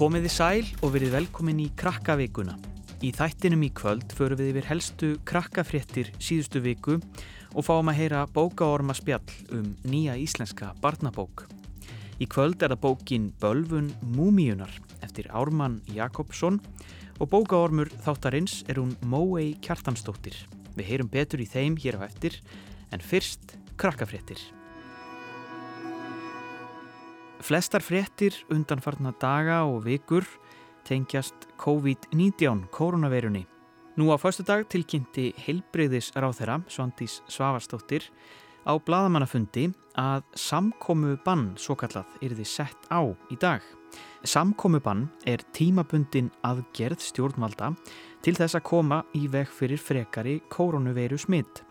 Komiði sæl og verið velkomin í krakkavikuna. Í þættinum í kvöld förum við yfir helstu krakkafréttir síðustu viku og fáum að heyra bókaorma spjall um nýja íslenska barnabók. Í kvöld er það bókin Bölvun Múmíunar eftir Ármann Jakobsson og bókaormur þáttarins er hún Móei Kjartansdóttir. Við heyrum betur í þeim hér á eftir en fyrst krakkafréttir. Flestar fréttir undanfarnar daga og vikur tengjast COVID-19 koronaveirunni. Nú á förstu dag tilkynnti heilbreyðis ráþeira Svandís Svavarsdóttir á bladamannafundi að samkomu bann svo kallað yrði sett á í dag. Samkomu bann er tímabundin aðgerð stjórnvalda til þess að koma í veg fyrir frekari koronaveiru smitt.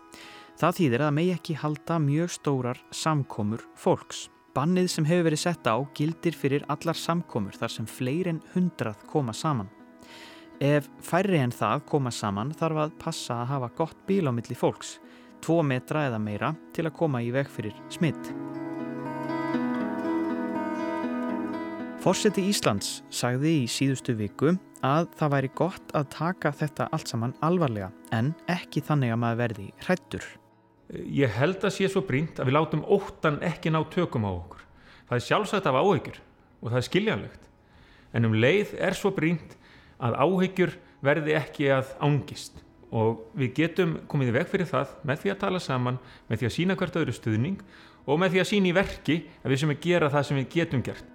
Það þýðir að megi ekki halda mjög stórar samkomur fólks. Bannið sem hefur verið sett á gildir fyrir allar samkomur þar sem fleiri en hundrað koma saman. Ef færri en það koma saman þarf að passa að hafa gott bíl á milli fólks, tvo metra eða meira til að koma í veg fyrir smitt. Fórseti Íslands sagði í síðustu viku að það væri gott að taka þetta allt saman alvarlega en ekki þannig að maður verði hrættur. Ég held að sé svo brínt að við látum óttan ekki ná tökum á okkur. Það er sjálfsagt af áhyggjur og það er skiljanlegt. En um leið er svo brínt að áhyggjur verði ekki að ángist og við getum komið veg fyrir það með því að tala saman, með því að sína hvert öðru stuðning og með því að sína í verki að við sem að gera það sem við getum gert.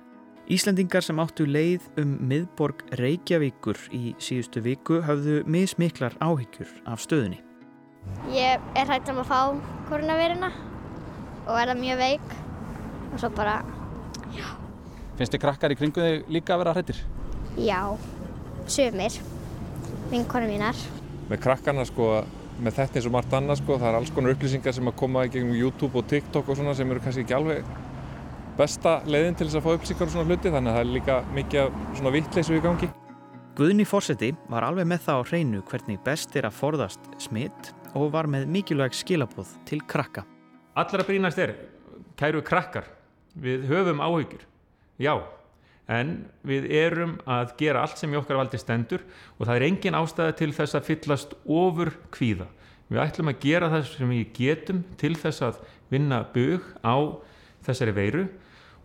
Íslandingar sem áttu leið um miðborg Reykjavíkur í síðustu viku hafðu mismiklar áhyggjur af stöðunni. Ég er hægt um að fá koronaviruna og er það mjög veik og svo bara, já. Finnst þið krakkar í kringu þig líka að vera hrættir? Já, sumir, vinkonu mínar. Með krakkarna sko, með þetta eins og margt annað sko, það er alls konar upplýsingar sem að koma í gegnum YouTube og TikTok og svona sem eru kannski ekki alveg besta leiðin til þess að fá upplýsingar og svona hluti þannig að það er líka mikið svona vittleysu í gangi. Guðni Fórseti var alveg með það á hreinu hvernig best er að forðast smitt og var með mikilvæg skilabóð til krakka. Allra brínast er, kæru krakkar, við höfum áhyggjur, já, en við erum að gera allt sem í okkar valdi stendur og það er engin ástæði til þess að fyllast ofur kvíða. Við ætlum að gera það sem við getum til þess að vinna bug á þessari veiru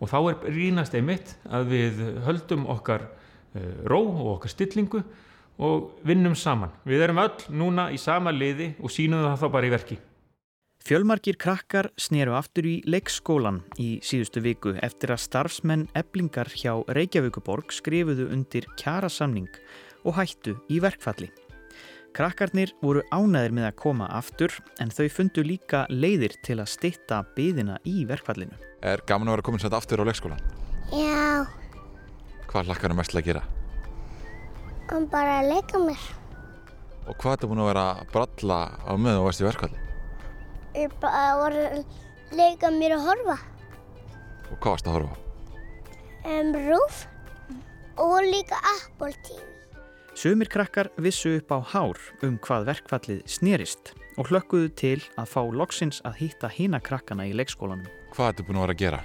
og þá er brínast einmitt að við höldum okkar ró og okkar stillingu og vinnum saman. Við erum öll núna í sama liði og sínum það þá bara í verki. Fjölmarkir krakkar sneru aftur í leikskólan í síðustu viku eftir að starfsmenn eblingar hjá Reykjavíkuborg skrifuðu undir kjarasamning og hættu í verkfalli. Krakkarnir voru ánæðir með að koma aftur en þau fundu líka leiðir til að stitta byðina í verkfallinu. Er gaman að vera komin sætt aftur á leikskólan? Já, Hvað hlakkar það mest til að gera? Og bara að leika mér. Og hvað er búin að vera að bralla á meðan þú varst í verkvalli? Ég bara voru að leika mér að horfa. Og hvað varst að horfa? Um, rúf og líka Apple TV. Sumir krakkar vissu upp á hár um hvað verkfallið snerist og hlökkuðu til að fá loksins að hitta hína krakkana í leikskólanum. Hvað ertu búin að vera að gera?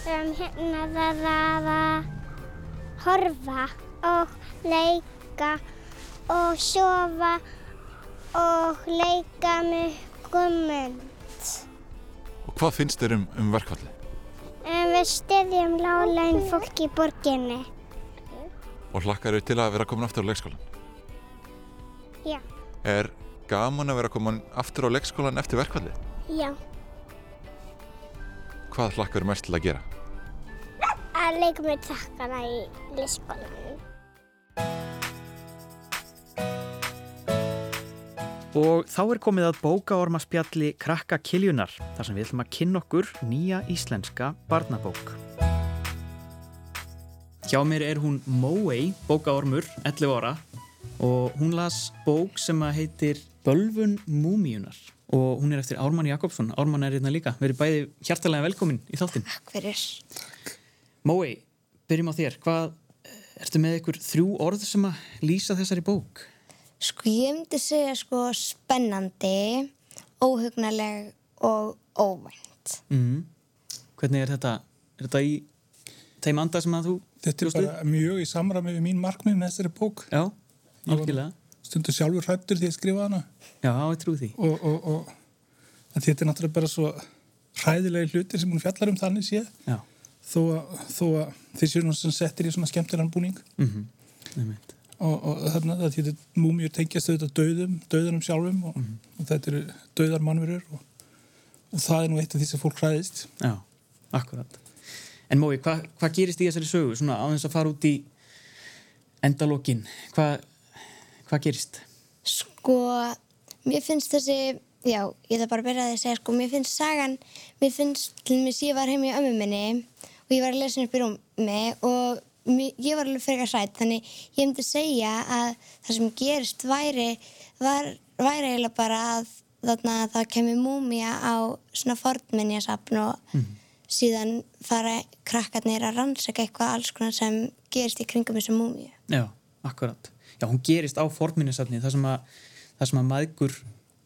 Um, hérna það að horfa og leika og sofa og leika með gummund. Og hvað finnst þér um, um verkvalli? Um, við styðjum láglegin fólk í borginni. Og hlakkar þau til að vera komin aftur á leikskólan? Já. Er gaman að vera komin aftur á leikskólan eftir verkvalli? Já. Hvað hlakkar þau mest til að gera? Að leika með takkana í leikskólanum. Og þá er komið að bókaormaspjalli Krakka Kiljunar þar sem við ætlum að kynna okkur nýja íslenska barnabók. Hjá mér er hún Móei, bókaormur, 11 ára og hún las bók sem að heitir Bölvun Múmíunar og hún er eftir Ármann Jakobsson. Ármann er hérna líka. Við erum bæði hjartalega velkomin í þáttinn. Takk fyrir. Móei, byrjum á þér. Hvað, ertu með ykkur þrjú orð sem að lýsa þessari bók? Sko ég myndi segja sko spennandi, óhugnaleg og óvænt. Mm. Hvernig er þetta? Er þetta í þeim anda sem að þú Þetta er bara mjög í samræmi við mín markmið með þessari bók. Já, algjörlega Stundu sjálfur hrættur því að skrifa hana Já, ég trú því og, og, og að þetta er náttúrulega bara svo hræðilegi hlutir sem hún fjallar um þannig séð Já, þó að, þó að þeir séu nú sem settir í svona skemmtilegan búning mhm, einmitt og, og þarna það þýttir múmjur tengjast auðvitað döðum, döðunum sjálfum og, og þetta eru döðar mannverur og, og það er nú eitt af því sem fólk hræðist. Já, akkurat. En Mói, hvað hva gerist í þessari sögu svona á þess að fara út í endalókin hvað hva gerist? Sko, mér finnst þessi, já, ég ætla bara að byrja að því að segja, sko, mér finnst sagan, mér finnst, til dæmis, ég var heim í ömmu minni og ég var að lesa upp í rúmi og ég var alveg frekar sætt, þannig ég myndi segja að það sem gerist væri, var, væri eiginlega bara að þarna að það kemur múmia á svona fornminjasafn og síðan fara krakkarnir að rannsaka eitthvað alls konar sem gerist í kringum þessu múmíu. Já, akkurat. Já, hún gerist á forminnisafni þar sem að, þar sem að maðgur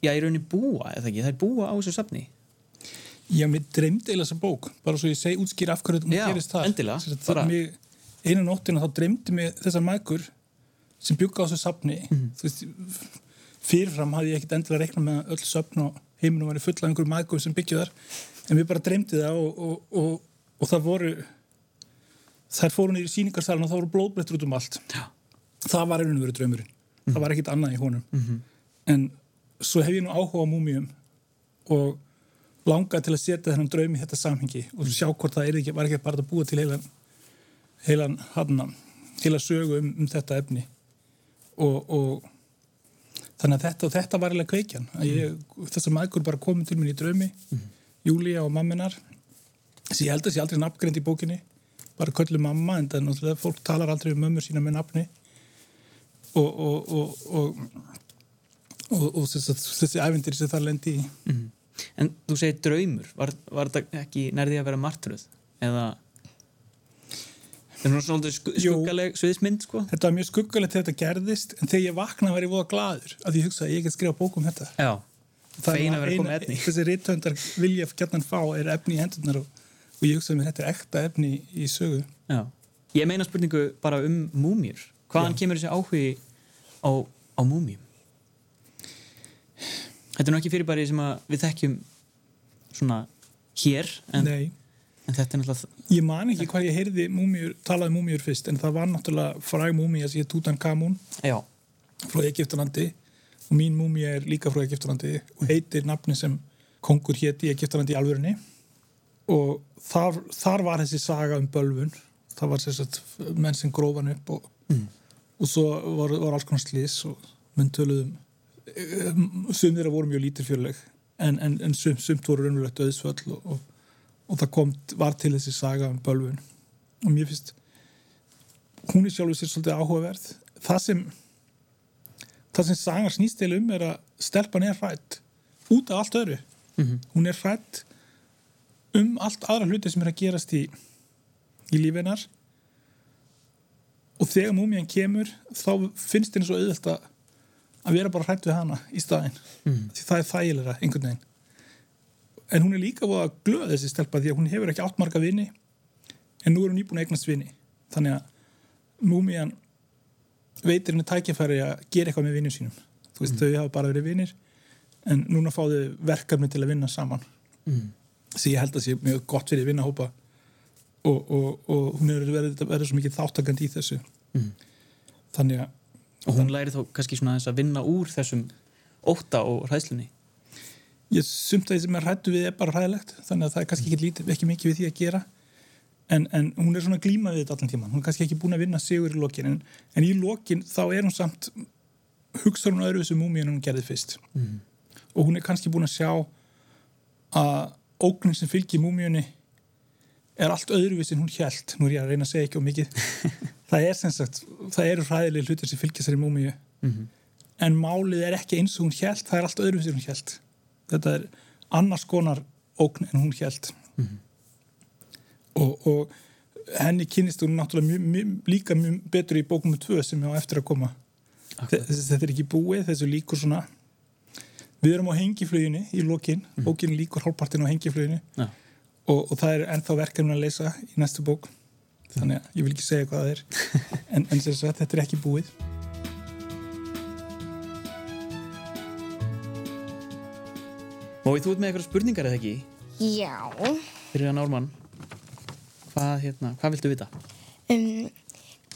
já, í rauninni búa, eða ekki, það er búa á þessu safni. Já, mér dreymdi eiginlega þessa bók bara svo ég segi útskýr af hverju hún Já, gerist þar. endilega, sagt, bara- mig, einu nóttina þá dreymdi mig þessar mækur sem bjugga á þessu safni Mhm. þú veist, fyrirfram hafði ég ekkert endilega reiknað með öll söfn og heiminum væri fulla af einhverjum mækur sem byggju þar en mér bara dreymdi það og, og, og, og það voru þær fóru í síningarsalun og það voru blóðbrettur út um allt Já. það var einhvern verið draumurinn það var ekkert annað í honum Mhm. en svo hef ég nú áhuga á múmium og langað til að setja þennan draum í þetta samhengi og sjá hvort það ekki, var ekki bara að búa til heilan heilan hana, heila sögu um, um þetta efni. Og, og þannig að þetta, þetta var eiginlega kveikjan. Ég, þessar maður bara komið til mér í draumi Júlía og mamminar þessi ég held að sé aldrei nafngreind í bókinni bara köllu mamma en það er náttúrulega fólk talar aldrei um mömmur sína með nafni. Og og, og, og, þessi, æfindir sem það lendi í. Mhm. En þú segir draumur, var, var þetta ekki nærði að vera martröð? Eða Það er svona skuggaleg sviðismynd, sko? þetta var mjög skuggalegt þegar þetta gerðist en þegar ég vaknaði var ég voða gladur að ég hugsaði að ég get skrifa bók um þetta Já, Fegin var að komið efni. þessi rithöndar vilja gætnan fá er efni í hendurnar og, og ég hugsaði mér þetta er ekta efni í sögu já Ég meina spurningu bara um múmjur Hvaðan Já. kemur þessi áhugi á, á múmjum? Þetta er nú ekki fyrirbæri sem við þekkjum svona hér en, Nei, en þetta er náttúrulega ég man ekki hvað ég heyrði múmjur, talaði múmjur fyrst en það var náttúrulega fræg múmija sem ég Tutan Kamun Já, frá Egiptalandi og mín múmija er líka frá Egiptalandi og heitir nafni sem kongur héti Egiptalandi í alvörinni og þar, þar var þessi saga um bölvun. Það var að menn sem grófan upp og, og svo var, var alls konar slís og menn töluðum um, sum þeirra voru mjög lítir fjörleg en, en, en sum, sumt voru raunverulegt auðsvöll og, og, og það kom, var til þessi saga um bölvun. Og mér finnst hún er sjálfur sér svolítið áhugaverð. Það sem það sem sagar snýst til um er að stelpan er hrætt út af allt öðru. Hún er hrætt um allt aðra hluti sem er að gerast í, í lífinar og þegar múmian kemur þá finnst henni svo auðvelt að vera bara hrætt við hana í staðinn. Því það er þægilega einhvern veginn en hún er líka búið að glöða þessi stelpa því að hún hefur ekki átt marga vini en nú er hún nýbúin að eignast vini. Þannig að múmian veitir henni tækifæri að gera eitthvað með vinnum sínum. Þú veist, þau hafa bara verið vinnir en núna fá þau verkefni til að vinna saman. Mm. sem ég held að sé mjög gott fyrir vinnahópa og, og, og hún er verið, verið svo mikið þáttakandi í þessu. Mm. þannig að og hún læri þá kannski svona að vinna úr þessum óta og hræðslunni ég sumt að því sem er hrættu við er bara hræðilegt þannig að það er kannski ekki, lítið, ekki mikið við því að gera. En, en hún er svona að glíma við þetta allan tíman hún er kannski ekki búin að vinna sigur í lokin en, en í lokin þá er hún samt hugsa hún öðru þessu múmi en hún gerði fyrst. Mm. og hún er kannski búin að sjá að ógnin sem fylgir múmiunni er allt öðruvísi en hún hjælt nú er ég að reyna að segja ekki á mikið. Það er sem sagt, það eru hræðilega hlutir sem fylgir sér í múmiu Mhm. en málið er ekki eins og hún hjælt það er allt öðruvísi en hún hjælt þetta er annars konar ógn en hún hjælt Mhm. og, og henni kynist hún náttúrulega mjög, mjög, líka mjög betur í bókum 2 sem ég á eftir að koma. Þess, þetta er ekki búið, þessu líkur svona. Við erum á hengifluginu í lokin, bókin líkur hálfpartin á hengifluginu. Já. og, og það er ennþá verkefni að leysa í næstu bók. Þannig að ég vil ekki segja hvað það er. En, en sagt, þetta er ekki búið Mói, þú ert með eitthvað spurningar eða ekki? Já. Fyrir að Nármann Hvað, hérna, hvað viltu vita? Um,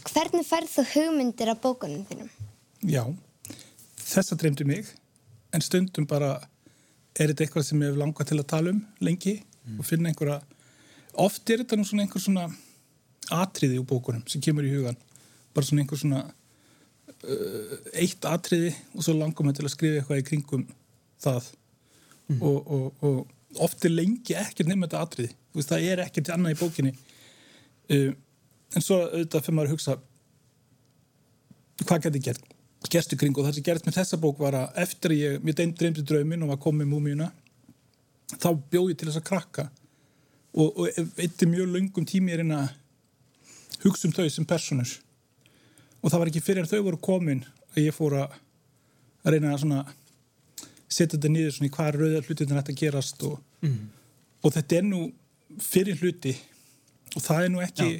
hvernig færð þú hugmyndir af bókunum þínum? Já, þessa dreymdi mig en stundum bara er þetta eitthvað sem ég hef langað til að tala um lengi og finna einhverja oft er þetta nú svona einhver svona atriði úr bókunum sem kemur í hugan bara svona einhver svona uh, eitt atriði og svo langar maður til að skrifa eitthvað í kringum það og, og, og oft er lengi ekkert nefnum þetta atriði. Þú veist, það er ekkert annað í bókinni. Uh, en svo auðvitað fyrir maður að hugsa hvað gæti gert gerstu kring og það sem gerist með þessa bók var að eftir ég, mér dreymdi drauminn og var komið múmíuna þá bjóð ég til þess að krakka. Og, og eitthi mjög löngum tími er að hugsa um þau sem personur og það var ekki fyrir að þau voru komin að ég fór að reyna að svona setja þetta niður svona í hvað er rauðar hlutin þetta að gerast og, og þetta er nú fyrir hluti og það er nú ekki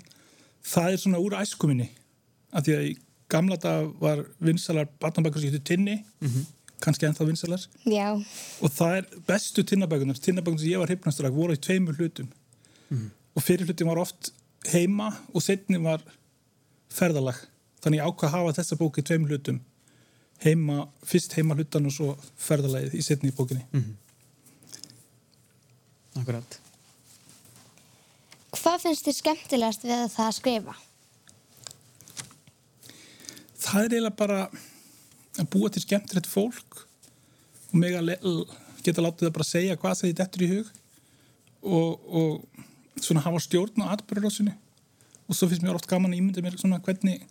það er svona úr æskuminni af því að í gamla dag var vinsalar barnabækur sem getur tinni kannski ennþá vinsalar. Já. og það er bestu tinnabækunar tinnabækunar sem ég var hryfnastur voru í tveimur hlutum. Og fyrir hlutin var oft heima og setni var ferðalag. Þannig ákvað að hafa þessa bók í tveimur hlutum heima, fyrst heima hlutan og svo ferðalagið í setni í bókinni Akkurat. Hvað finnst þér skemmtilegast við það að skrifa? það er eiginlega bara að búa til skemmtilegt fólk og mig að geta látið það bara segja hvað það er dettur í hug og, og svona hafa stjórn á atbyrðarásinni og svo finnst mér oft gaman að ímynda mér svona hvernig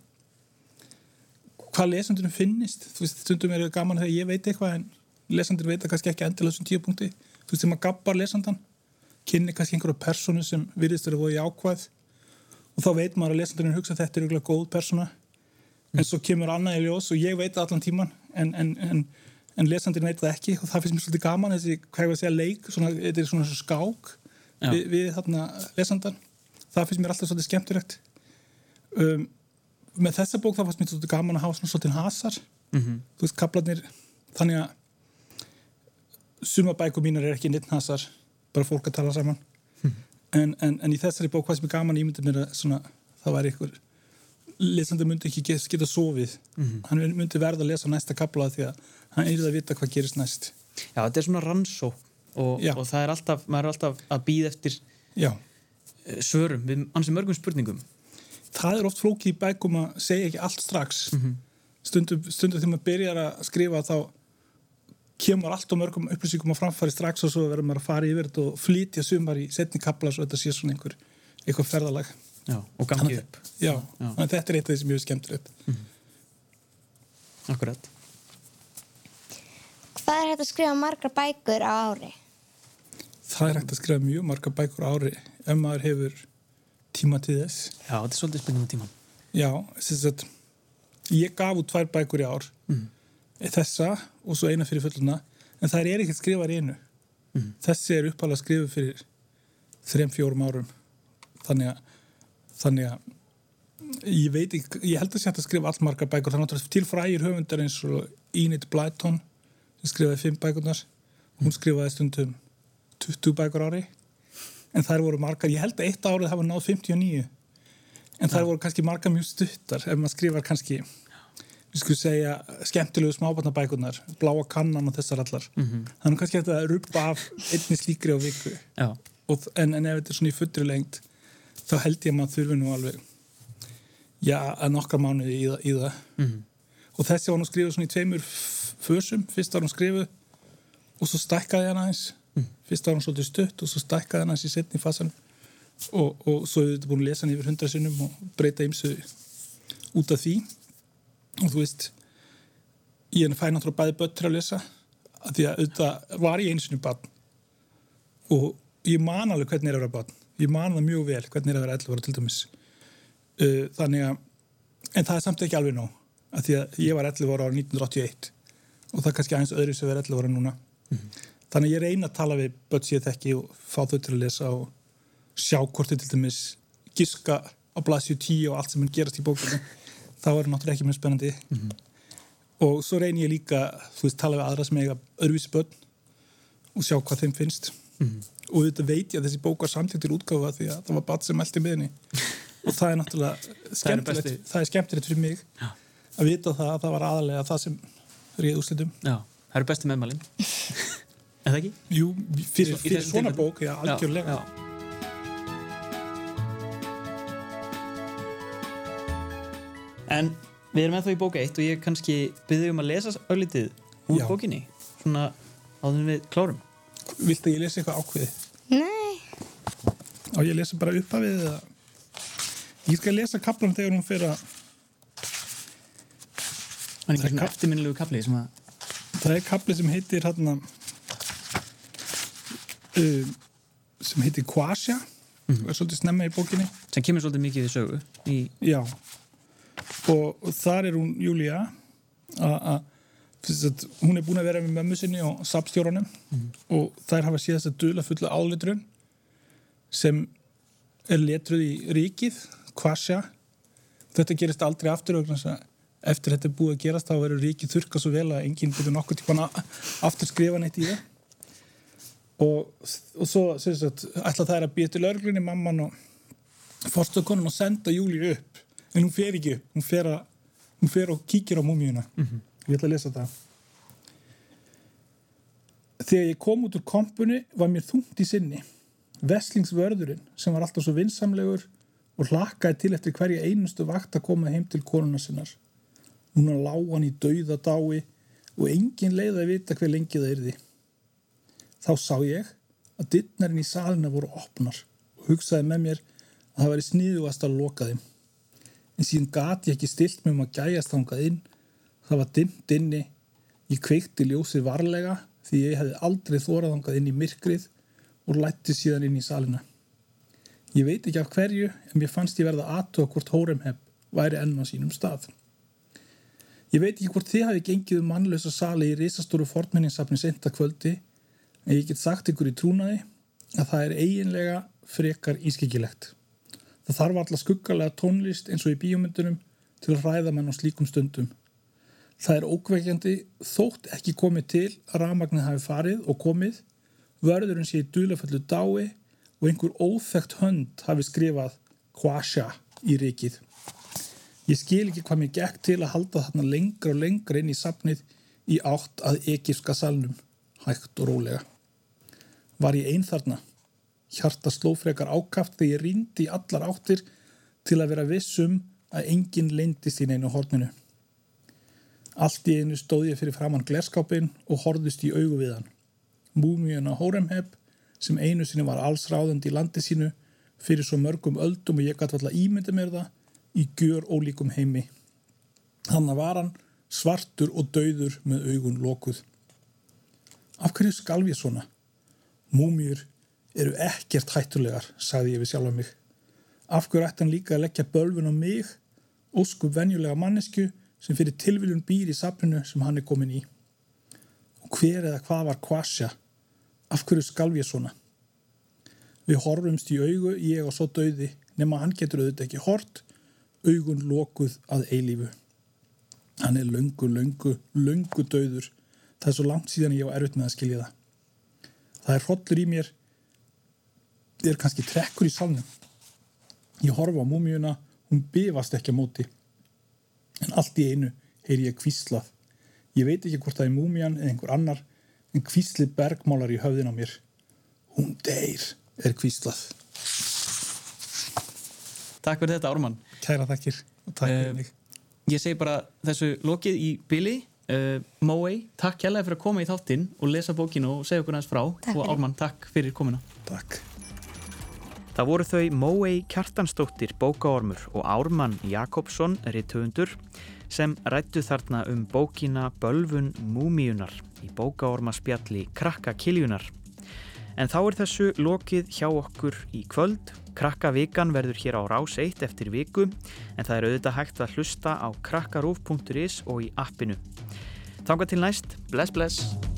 hvað lesandunum finnist. Þú veist, stundum er það gaman þegar ég veit eitthvað en lesandur veit það kannski ekki endilega þessum tíu punkti þú veist, sem að gabbar lesandan kynni kannski einhverju personu sem virðist verið voru jákvæð og þá veit maður að lesandurinn hugsa að þetta er auðvitað góð persona en svo kemur annað í ljós og ég veit það allan tíman en, en, en, en lesandurinn veit það ekki. Og það finnst mér svolítið gaman þessi, hvað ég var að segja, leik svona, þetta er svona svo skák við, við þarna lesandan það finnst mér alltaf svolítið skemmtilegt. Um, með þessa bók þá fannst mér svolítið gaman að hafa svona svolítið hasar. Mhm. þú veist, kaplarnir þannig að suma bækur mínar er ekki neitt hasar bara fólk að tala saman. En, en, en í þessari bók fannst mér gaman að ímynda mér að svona, það væri ykkur lesandi myndi ekki geta, geta sofið. Hann myndi verða að lesa næsta kapla því að hann er að vita hvað gerist næst. Já, þetta er svona rannsó og, og það er alltaf, maður er alltaf að býða eftir já, eh, svörum við ansið mörgum spurningum það er oft flókið í bækum að segja ekki allt strax. Stundum, stundum þegar maður byrjar að skrifa þá kemur allt og mörgum upplýsingum á framfæri strax og svo verður maður að fara yfir þetta og flytja sumar í setni kapla svo þetta sé svona einhver, einhver ferðalag. Já, og gangi upp. Já, Já. að þetta er eitt af því sem ég er skemmtilegt Akkurat Hvað er hægt að skrifa margar bækur á ári? það er hægt að skrifa mjög marga bækur á ári. Ef maður hefur tíma til þess. Já, þetta er svolítið spenningum tíman Já, þess að ég gaf út tvær bækur í ár. Þessa og svo eina fyrir fulluna en það er ekkert skrifar í einu. Þessi er uppalega skrifu fyrir þrem, fjórum árum. Þannig að þannig að ég veit ekki, ég held að sé að skrifa allmargar bækur, er náttúrulega til frægir höfundar eins og Enid Blyton sem skrifaði fimm bækurnar. Hún skrifaði stundum 20 bækur ári en þær voru margar, ég held að eitt árið hafa náð 59 en þær voru kannski margar mjög stuttar ef maður skrifar kannski við skulum segja skemmtilegu smábarnabækurnar bláa kannan og þessar allar. Þannig er kannski hægt að rúpa af einni slíkri á viku. Já, og, en, en ef þetta er svona í fullri lengt þá held ég að maður þurfi nú alveg já, að nokkra mánuði í, í það. Mhm. og þessi var nú skrifuð svona í tveimur fösum, fyrst var hún skrifuð og svo stækkaði hann aðeins fyrst var hún svolítið stutt og svo stækkaði hann aðeins í setni fasan og, og svo hefur þetta búin að lesa hann yfir hundra sinnum og breyta ymsu út af því. Og þú veist ég er fæn náttúrulega bæði börn til að lesa af því að auðvitað var ég einu sinni barn. Og ég man alveg hvernig er að vera barn. Ég man það mjög vel hvernig er að vera 11 ára til dæmis. Uh, þannig að en það er samt ekki alveg nóg af því að ég var 11 ára á 1981 og það er kannski aðeins öðru sem vera 11 ára núna þannig ég reyna að tala við börn sér þekki og fá þau til að lesa og sjá hvort þau til dæmis giska á blaðsju 10 og allt sem mun gerast í bókinu þá er það náttúrulega ekki mjög spennandi. Og svo reynir ég líka þú veist, tala við aðra sem eiga öðruvísi börn og sjá hvað þeim finnst. Og þetta veit ég að þessi bók var samtíktur útgáfa því að það var bat sem eldi með henni. Og það er náttúrulega skemmtilegt besti- það er skemmtilegt fyrir mig Já. að vita það að það var aðalega það sem réð úrslitum. Já, það eru besti meðmælin En það ekki? Jú, fyrir, fyrir þessum svona tilfellum? bók, já, algjörlega Já, já. En við erum ennþá í bóka 1 og ég kannski byrði um að lesa öllitið úr Já. bókinni svona áður við klárum Viltu að ég lesi eitthvað ákveði? Nei, og ég lesa bara upp af við eða ég skal lesa kaplan þegar hún fyrir að Það er kap- eftirminnilegu kapli sem að það er kapli sem heitir hérna um, sem heitir Quasja og er svolítið snemma í bókinni. Sem kemur svolítið mikið við sögu í, já. Og, og þar er hún Júlia að hún er búin að vera með mömmu sinni og sapstjóranum og þær hafa séð þess að dula fulla álitrun sem er letruð í ríkið Quasja þetta gerist aldrei aftur að eftir þetta er búið að gerast þá verður ríkið þurka svo vel að enginn getur nokkuð típan að aftur skrifa neitt í það og, og svo sagt, ætla er að býja til örglunni mamman og fórstöðkonun og senda Júlíu upp. En hún fer ekki hún fer, að, hún fer og kíkir á múmíuna. Ég ætla að lesa það þegar ég kom út úr kompunni var mér þungt í sinni. Veslingsvörðurinn sem var alltaf svo vinsamlegur og hlakkaði til eftir hverja einustu vakt að koma heim til konuna sinnar. Núna lá hann í dauða dái og engin leið að vita hver lengi það yrði þá sá ég að dittnarinn í salina voru opnar og hugsaði með mér að það væri sniðugast að loka þeim. En síðan gat ég ekki stilt með um að gæjast þangað inn. Það var dimmt inni. Ég kveikti ljósið varlega því ég hefði aldrei þórað þangað inn í myrkrið og lætti síðan inn í salina. Ég veit ekki af hverju en mér fannst ég verða aðtóa hvort Hóremheb væri enn á sínum stað. Ég veit ekki hvort þið hafi gengið um mannlösa sali í risastóru fornmenninsafni senta kvöldi en ég get sagt ykkur í trúnaði að það er eiginlega frekar ískikilegt Það þarf alltaf skuggalega tónlist eins og í bíómyndunum til að ræða mann á slíkum stundum. Það er ókveikjandi þótt ekki komið til að rafmagnið hafi farið og komið, vörðurinn sé í dulaföllu dái og einhver óþekkt hönd hafi skrifað Kwasha í rikið. Ég skil ekki hvað mér gekk til að halda þarna lengra og lengra inn í safnið í átt að ekifska salnum, hægt og rólega. Var ég einn þarna? Hjarta sló frekar ákaft þegar ég rýndi í allar áttir til að vera vissum að enginn leyndist í neinu horninu. Allt í einu stóð ég fyrir framann glerskápin og horðist í augu við hann. Múmiuna Hóremheb sem einu sinni var allsráðandi í landi sínu fyrir svo mörgum öldum og ég gæti alltaf ímynda mér það í gjör ólíkum heimi. Þannig var hann svartur og dauður með augun lokuð. Af hverju skalf ég svona? Múmiur eru ekkert hættulegar, sagði ég við sjálfa mig. Af hverju ætti hann líka að leggja bölvun á mig, óskup venjulega mannesku sem fyrir tilviljun býr í safninu sem hann er komin í. Og hver eða hvað var Kvasja? Af hverju skalf ég svona? Við horfumst í augu, ég og svo dauði, nema hann getur auðvitað ekki hort, augun lokuð að eilífu. Hann er löngu, löngu, löngu dauður. Það er svo langt síðan ég á erfitt með að skilja það. Það er hrollur í mér, er kannski trekkur í salnum. Ég horfa á múmiuna, hún bifast ekki á móti. En allt í einu heyri ég kvíslað. Ég veit ekki hvort það er múmian eða einhver annar, en kvíslið bergmálar í höfðin á mér. Hún deyr, er kvíslað. Takk fyrir þetta Ármann Kæra þakkir og takk mig. Ég segi bara þessu lokið í bili uh, Móei, takk kærlega fyrir að koma í þáttinn og lesa bókinu og segja okkur aðeins frá og fyrir. Ármann, takk fyrir komuna Takk. Það voru þau Móei Kjartansdóttir bókaormur og Ármann Jakobsson rithöfundur sem rættu þarna um bókina Bölvun Múmíunar í bókaormaspjalli Krakka Kiljunar. En þá er þessu lokið hjá okkur í kvöld. Krakka vikan verður hér á rás 1 eftir viku en það er auðvitað hægt að hlusta á krakkarúf.is og í appinu. Þanga til næst, bless bless!